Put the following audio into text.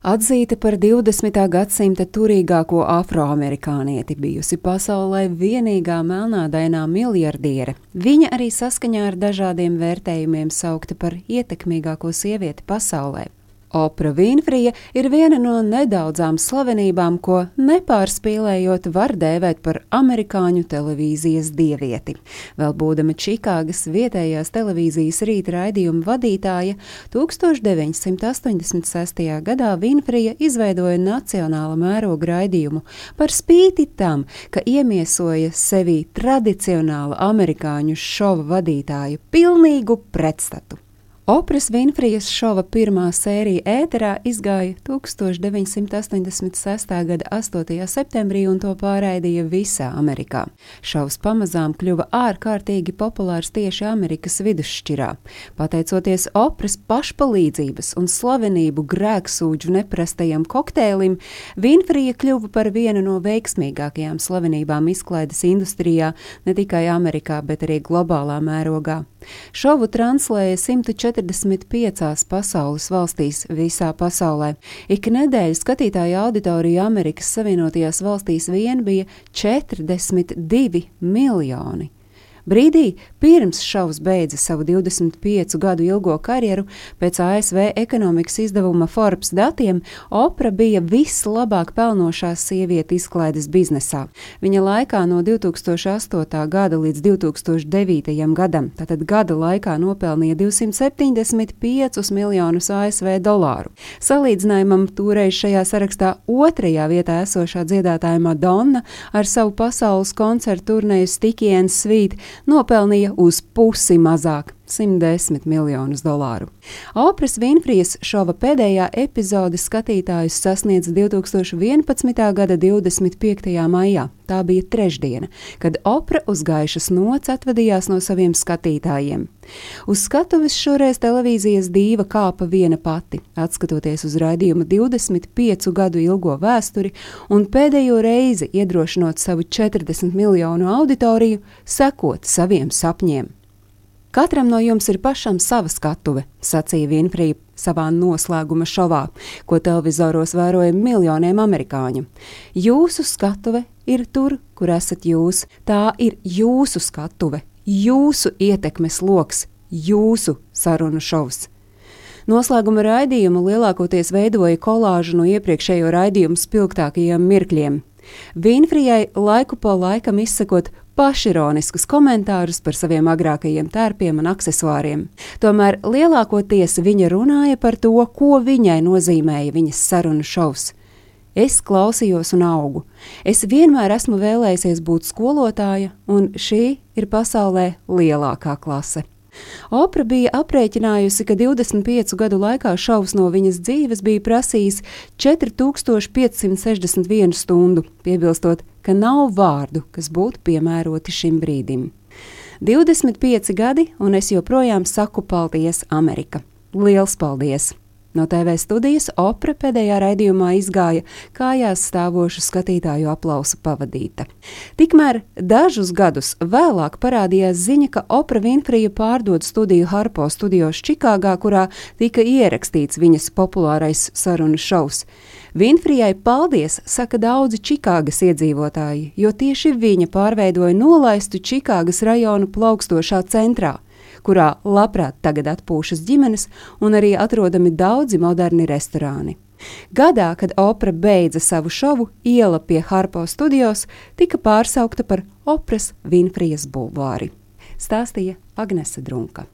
Atzīta par 20. gadsimta turīgāko afroamerikānieti, bijusi pasaulē vienīgā melnādainā miljardiere. Viņa arī saskaņā ar dažādiem vērtējumiem saukta par ietekmīgāko sievieti pasaulē. Opra Vinfrija ir viena no nedaudzām slavenībām, ko nepārspīlējot var dēvēt par amerikāņu televīzijas dievieti. Vēl būdama Čikāgas vietējās televīzijas rīta raidījuma vadītāja, 1986. gadā Vinfrija izveidoja nacionāla mēroga raidījumu par spīti tam, ka iemiesoja sevī tradicionāla amerikāņu šova vadītāju pilnīgu pretstatu. Opras Vinfrijas šova pirmā sērija ēterā izgāja 1986. gada 8. septembrī un to pārraidīja visā Amerikā. Šovs pamazām kļuva ārkārtīgi populārs tieši Amerikas vidusšķirā. Pateicoties Opras pašpalīdzības un slavenību grēksūģu neprastajam kokteilim, Vinfrija kļuva par vienu no veiksmīgākajām slavenībām izklaides industrijā ne tikai Amerikā, bet arī globālā mērogā. Šovu translēja 145 pasaules valstīs visā pasaulē. Ik nedēļu skatītāju auditorija Amerikas Savienotajās valstīs vien bija 42 miljoni. Brīdī pirms šovs beidza savu 25 gadu ilgo karjeru, pēc ASV ekonomikas izdevuma Forbes datiem, Opra bija vislabāk pelnošā sieviete izklaides biznesā. Viņa laikā no 2008. gada līdz 2009. gadam, tātad gada laikā nopelnīja 275 miljonus ASV dolāru. Salīdzinājumam toreiz šajā sarakstā otrajā vietā esošā dziedātāja Madonna ar savu pasaules koncertu turnēju Sticky and Sweet nopelnīja uz pusi mazāk. 110 miljonus dolāru. Opras Vinfrijas šova pēdējā epizode skatītājus sasniedz 2011. gada 25. maijā. Tā bija trešdiena, kad opera uz gaišas nots atvadījās no saviem skatītājiem. Uz skatuves šoreiz televīzijas dīva kāpa viena pati, atskatoties uz raidījuma 25 gadu ilgo vēsturi un pēdējo reizi iedrošinot savu 40 miljonu auditoriju sekot saviem sapņiem. Katram no jums ir pašam sava skatuve, sacīja Vinfrija savā noslēguma šovā, ko televizoros vēroja miljoniem amerikāņu. Jūsu skatuve ir tur, kur esat jūs. Tā ir jūsu skatuve, jūsu ietekmes lokus, jūsu sarunu šovs. Noslēguma raidījumu lielākoties veidoja kolāžu no iepriekšējo raidījumu spilgtākajiem mirkļiem. Vinfrijai laiku pa laikam izsakot pašironiskus komentārus par saviem agrākajiem tērpiem un accessoriem. Tomēr lielākoties viņa runāja par to, ko viņai nozīmēja viņas sarunu šovs. Es klausījos un augu. Es vienmēr esmu vēlējusies būt skolotāja, un šī ir pasaulē lielākā klase. Opra bija aprēķinājusi, ka 25 gadu laikā šovs no viņas dzīves bija prasījis 4561 stundu, piebilstot, ka nav vārdu, kas būtu piemēroti šim brīdim. 25 gadi, un es joprojām saku paldies, Amerika! Liels paldies! No TV studijas opera pēdējā raidījumā izgāja kājās stāvošu skatītāju aplausu pavadīta. Tikmēr dažus gadus vēlāk parādījās ziņa, ka opera Vinfrija pārdod studiju Harpo studijos Čikāgā, kurā tika ierakstīts viņas populārais sarunu šovs. Vinfrijai paldies, saka daudzi Čikāgas iedzīvotāji, jo tieši viņa pārveidoja nolaistu Čikāgas rajonu plaukstošā centrā kurā labprāt tagad atpūšas ģimenes un arī atrodami daudzi moderni restorāni. Gadā, kad opera beidza savu šovu, iela pie Harpo studijos tika pārsaukta par operas Vinfrijas bulvāri, stāstīja Agnese Drunka.